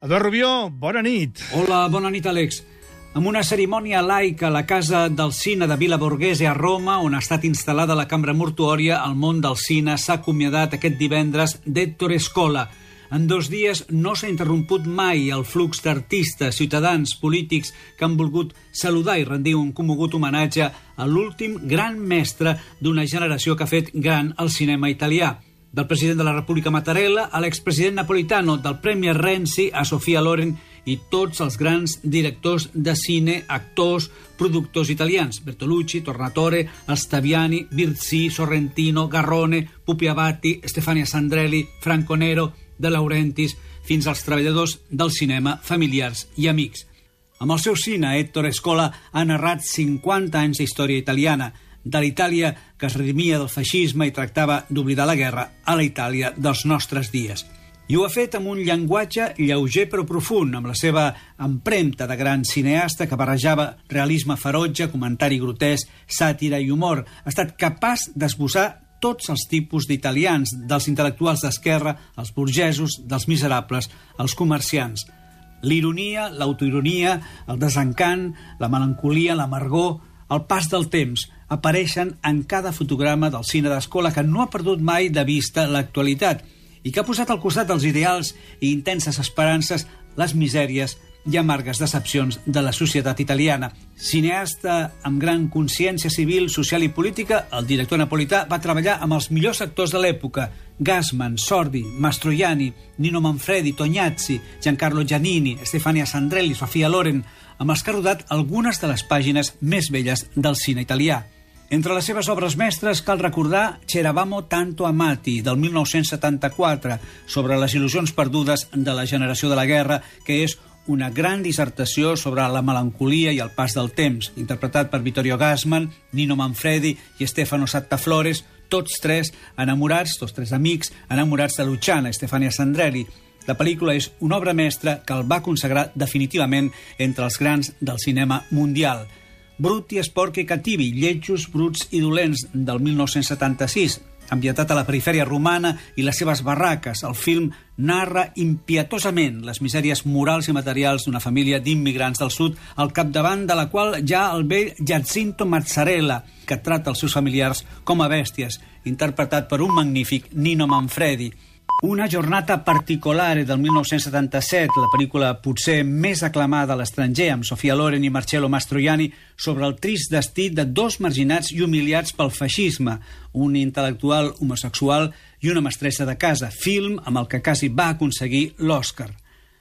Eduard Rubió, bona nit. Hola, bona nit, Àlex. Amb una cerimònia laica a la Casa del Cine de Vila Borghese a Roma, on ha estat instal·lada la cambra mortuòria, el món del cine s'ha acomiadat aquest divendres d'Héctor Escola. En dos dies no s'ha interromput mai el flux d'artistes, ciutadans, polítics que han volgut saludar i rendir un comogut homenatge a l'últim gran mestre d'una generació que ha fet gran el cinema italià del president de la República Mattarella a l'expresident napolitano, del Premier Renzi a Sofia Loren i tots els grans directors de cine, actors, productors italians, Bertolucci, Tornatore, Alstaviani, Virzì, Sorrentino, Garrone, Pupi Abatti, Stefania Sandrelli, Franco Nero, De Laurentiis, fins als treballadors del cinema, familiars i amics. Amb el seu cine, Héctor Escola ha narrat 50 anys d'història italiana, de l'Itàlia que es redimia del feixisme i tractava d'oblidar la guerra a la Itàlia dels nostres dies. I ho ha fet amb un llenguatge lleuger però profund, amb la seva empremta de gran cineasta que barrejava realisme ferotge, comentari grotesc, sàtira i humor. Ha estat capaç d'esbossar tots els tipus d'italians, dels intel·lectuals d'esquerra, els burgesos, dels miserables, els comerciants. L'ironia, l'autoironia, el desencant, la melancolia, l'amargor, el pas del temps apareixen en cada fotograma del cine d'escola que no ha perdut mai de vista l'actualitat i que ha posat al costat dels ideals i intenses esperances les misèries i amargues decepcions de la societat italiana. Cineasta amb gran consciència civil, social i política, el director napolità va treballar amb els millors actors de l'època, Gassman, Sordi, Mastroianni, Nino Manfredi, Tognazzi, Giancarlo Giannini, Stefania Sandrelli, Sofia Loren, amb els que ha rodat algunes de les pàgines més belles del cine italià. Entre les seves obres mestres cal recordar C'eravamo tanto amati, del 1974, sobre les il·lusions perdudes de la generació de la guerra, que és una gran dissertació sobre la melancolia i el pas del temps, interpretat per Vittorio Gassman, Nino Manfredi i Stefano Sattaflores, tots tres enamorats, tots tres amics, enamorats de Luciana, Stefania Sandrelli. La pel·lícula és una obra mestra que el va consagrar definitivament entre els grans del cinema mundial. Esporchi i Cativi, lletjos, bruts i dolents del 1976, ambientat a la perifèria romana i les seves barraques. El film narra impietosament les misèries morals i materials d'una família d'immigrants del sud, al capdavant de la qual ha el vell Giacinto Mazzarella, que trata els seus familiars com a bèsties, interpretat per un magnífic Nino Manfredi. Una jornada particolare del 1977, la pel·lícula potser més aclamada a l'estranger, amb Sofia Loren i Marcello Mastroianni, sobre el trist destí de dos marginats i humiliats pel feixisme, un intel·lectual homosexual i una mestressa de casa, film amb el que quasi va aconseguir l'Oscar.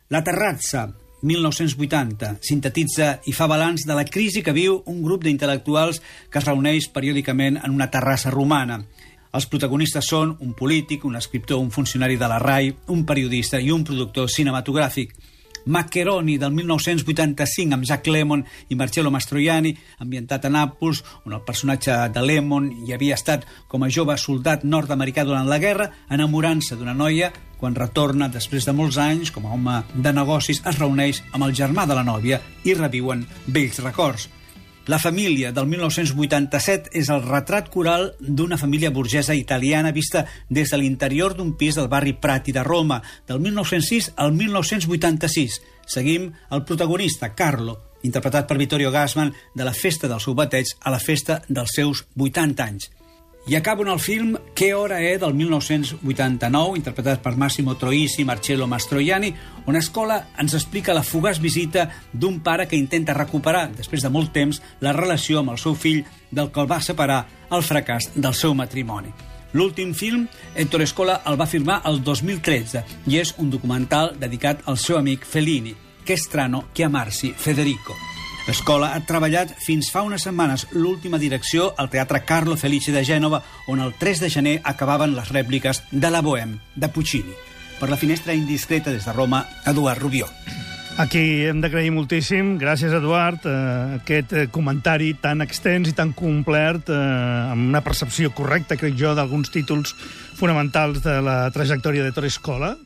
La Terrazza, 1980, sintetitza i fa balanç de la crisi que viu un grup d'intel·lectuals que es reuneix periòdicament en una terrassa romana. Els protagonistes són un polític, un escriptor, un funcionari de la RAI, un periodista i un productor cinematogràfic. Maccheroni, del 1985, amb Jack Lemmon i Marcello Mastroianni, ambientat a Nàpols, on el personatge de Lemmon hi havia estat com a jove soldat nord-americà durant la guerra, enamorant-se d'una noia, quan retorna, després de molts anys, com a home de negocis, es reuneix amb el germà de la nòvia i reviuen vells records. La família del 1987 és el retrat coral d'una família burgesa italiana vista des de l'interior d'un pis del barri Prati de Roma, del 1906 al 1986. Seguim el protagonista, Carlo, interpretat per Vittorio Gassman, de la festa del seu bateig a la festa dels seus 80 anys. I acabo en el film Què hora és del 1989, interpretat per Massimo Troisi i Marcello Mastroianni, on Escola ens explica la fugaç visita d'un pare que intenta recuperar, després de molt temps, la relació amb el seu fill del que el va separar el fracàs del seu matrimoni. L'últim film, Héctor Escola el va firmar el 2013 i és un documental dedicat al seu amic Fellini, que strano chiamarsi Federico. L'escola ha treballat fins fa unes setmanes l'última direcció al Teatre Carlo Felice de Gènova, on el 3 de gener acabaven les rèpliques de la Bohème, de Puccini. Per la finestra indiscreta des de Roma, Eduard Rubió. Aquí hem d'agrair moltíssim, gràcies Eduard, eh, aquest eh, comentari tan extens i tan complet, eh, amb una percepció correcta, crec jo, d'alguns títols fonamentals de la trajectòria de Torre Escola,